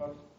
But